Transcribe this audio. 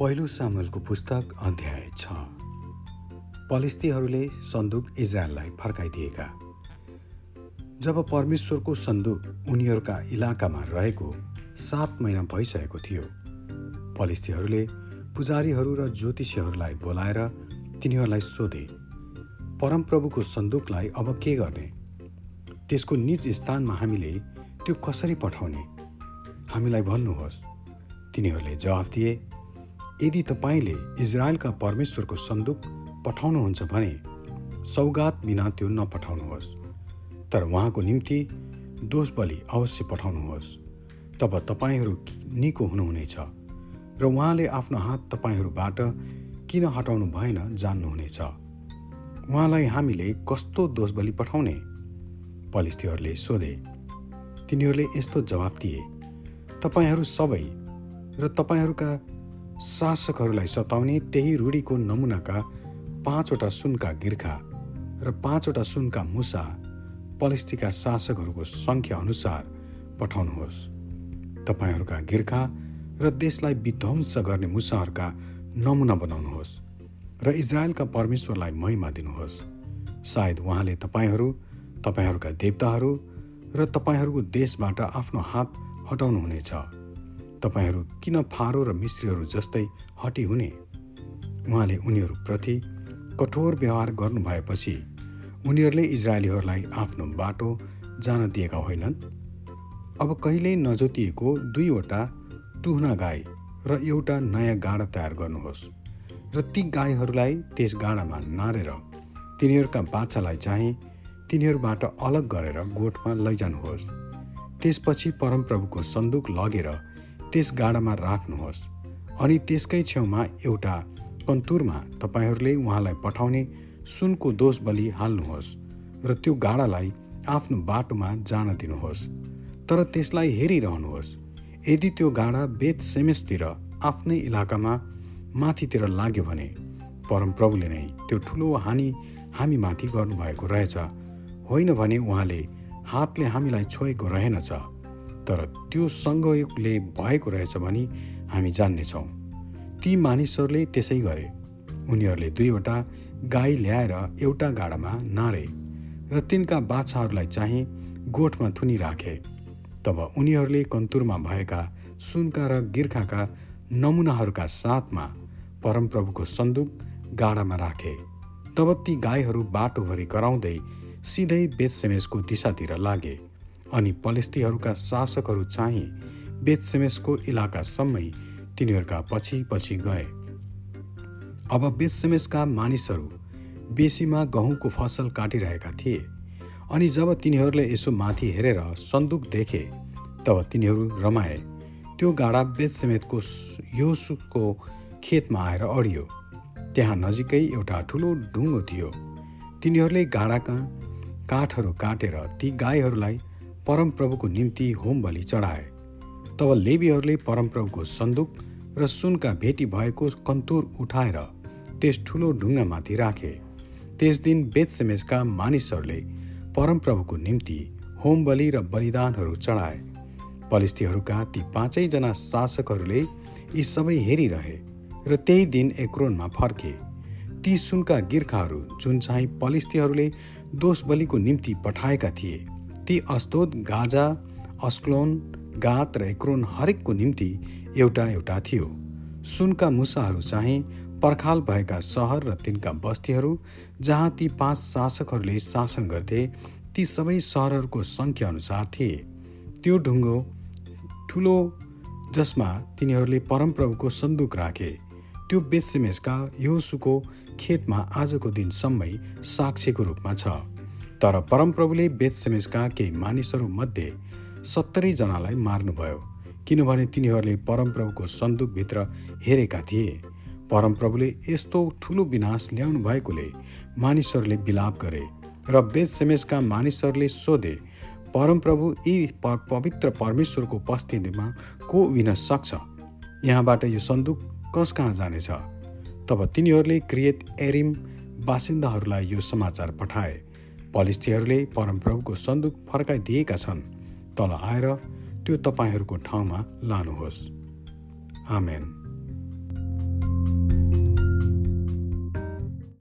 पहिलो सामुलको पुस्तक अध्याय छ। पलिस्तीहरूले सन्दुक इजरायललाई फर्काइदिएका। जब परमेश्वरको सन्दुक उनीहरूका इलाकामा रहेको सात महिना भइसकेको थियो पलिस्तीहरूले पुजारीहरू र ज्योतिषीहरूलाई बोलाएर तिनीहरूलाई सोधे परमप्रभुको सन्दुकलाई अब के गर्ने? त्यसको निज स्थानमा हामीले त्यो कसरी पठाउने? हामीलाई भन्नुहोस्। तिनीहरूले जवाफ दिए यदि तपाईँले इजरायलका परमेश्वरको सन्दुक पठाउनुहुन्छ भने सौगात बिना त्यो नपठाउनुहोस्। तर उहाँको निम्ति दोष बलि अवश्य पठाउनुहोस्। तब तपाईँहरू निको हुनुहुनेछ र उहाँले आफ्नो हात तपाईँहरूबाट किन हटाउनु भएन जान्नुहुनेछ। उहाँलाई हामीले कस्तो दोष बलि पठाउने? पलिस्थीहरूले सोधे तिनीहरूले यस्तो जवाब दिए। तपाईँहरू सबै र तपाईँहरूका शासकहरूलाई सताउने त्यही रूढीको नमुनाका पाँचवटा सुनका गिर्खा र पाँचवटा सुनका मुसा पलिस्टीका शासकहरूको सङ्ख्या अनुसार पठाउनुहोस्। तपाईँहरूका गिर्खा र देशलाई विध्वंस गर्ने मुसाहरूका नमुना बनाउनुहोस् र इजरायलका परमेश्वरलाई महिमा दिनुहोस्। सायद उहाँले तपाईँहरू तपाईँहरूका देवताहरू र तपाईँहरूको देशबाट आफ्नो हात हटाउनुहुनेछ। तपाईँहरू किन फारो र मिश्रीहरू जस्तै हटी हुने? उहाँले उनीहरूप्रति कठोर व्यवहार गर्नुभएपछि उनीहरूले इजरायलीहरूलाई आफ्नो बाटो जान दिएका होइनन्। अब कहिल्यै नजोतिएको दुईवटा टुहना गाई र एउटा नयाँ गाडा तयार गर्नुहोस् र ती गाईहरूलाई त्यस गाडामा नारेर तिनीहरूका बाछालाई चाहिँ तिनीहरूबाट अलग गरेर गोठमा लैजानुहोस्। त्यसपछि परमप्रभुको सन्दुक लगेर त्यस गाडामा राख्नुहोस्। अनि त्यसकै छेउमा एउटा कन्तुरमा तपाईँहरूले उहाँलाई पठाउने सुनको दोष बलि हाल्नुहोस् र त्यो गाडालाई आफ्नो बाटोमा जान दिनुहोस्। तर त्यसलाई हेरिरहनुहोस्। यदि त्यो गाडा बेत सेमेसतिर आफ्नै इलाकामा माथितिर लाग्यो भने परमप्रभुले नै त्यो ठुलो हानि हामी माथि गर्नुभएको रहेछ। होइन भने उहाँले हातले हामीलाई छोएको रहेनछ। त्यो सङ्गयोगले भएको रहेछ भनी हामी जान्नेछौँ। ती मानिसहरूले त्यसै गरे। उनीहरूले दुईवटा गाई ल्याएर एउटा गाडामा नारे र तिनका बाछाहरूलाई चाहिँ गोठमा थुनी राखे तब उनीहरूले कन्तुरमा भएका सुनका र गिर्खाका नमुनाहरूका साथमा परमप्रभुको सन्दुक गाडामा राखे। तब ती गाईहरू बाटोभरि कराउँदै सिधै बेतसेमेसको दिशातिर लागे। अनि पलेस्तीहरूका शासकहरू चाहिँ बेतसेमेसको इलाकासम्मै तिनीहरूका पछि पछि गए। अब बेतसेमेसका मानिसहरू बेसीमा गहुँको फसल काटिरहेका थिए अनि जब तिनीहरूले यसो माथि हेरेर सन्दुक देखे तब तिनीहरू रमाए। त्यो गाडा बेतसेमेतको योसुको खेतमा आएर अडियो। त्यहाँ नजिकै एउटा ठुलो ढुङ्गो थियो। तिनीहरूले गाडाका काठहरू काटेर ती गाईहरूलाई परमप्रभुको निम्ति होम बलि चढाए। तब लेबीहरूले परमप्रभुको सन्दुक र सुनका भेटी भएको कन्तुर उठाएर त्यस ठुलो ढुङ्गामाथि राखे। त्यस दिन बेतसेमेसका मानिसहरूले परमप्रभुको निम्ति होम बलि र बलिदानहरू चढाए। पलिस्थीहरूका ती पाँचैजना शासकहरूले यी सबै हेरिरहे र त्यही दिन एक्रोनमा फर्के। ती सुनका गिर्खाहरू जुन चाहिँ पलिस्थीहरूले दोष बलिको निम्ति पठाएका थिए ती अस्तोद गाजा अस्क्लोन गात र एक्रोन हरेकको निम्ति एउटा एउटा थियो। सुनका मुसाहरू चाहिँ पर्खाल भएका सहर र तिनका बस्तीहरू जहाँ ती पाँच शासकहरूले शासन गर्थे ती सबै सहरहरूको सङ्ख्या अनुसार थिए। त्यो ढुङ्गो ठुलो जसमा तिनीहरूले परमप्रभुको सन्दुक राखे त्यो बेसेमेसका योसुको खेतमा आजको दिनसम्मै साक्षीको रूपमा छ। तर परमप्रभुले बेतसेमेसका केही मानिसहरूमध्ये सत्तरीजनालाई मार्नुभयो किनभने तिनीहरूले परमप्रभुको सन्दुकभित्र हेरेका थिए। परमप्रभुले यस्तो ठुलो विनाश ल्याउनु भएकोले मानिसहरूले विलाप गरे र बेतसेमेसका मानिसहरूले सोधे परमप्रभु यी पवित्र परमेश्वरको उपस्थितिमा को उभिन सक्छ? यहाँबाट यो सन्दुक कस कहाँ जानेछ? तब तिनीहरूले क्रिएत एरिम बासिन्दाहरूलाई यो समाचार पठाए। पलिस्थीहरूले परमप्रभुको सन्दुक फर्काइदिएका छन्। तल आएर त्यो तपाईँहरूको ठाउँमा लानुहोस्। आमेन।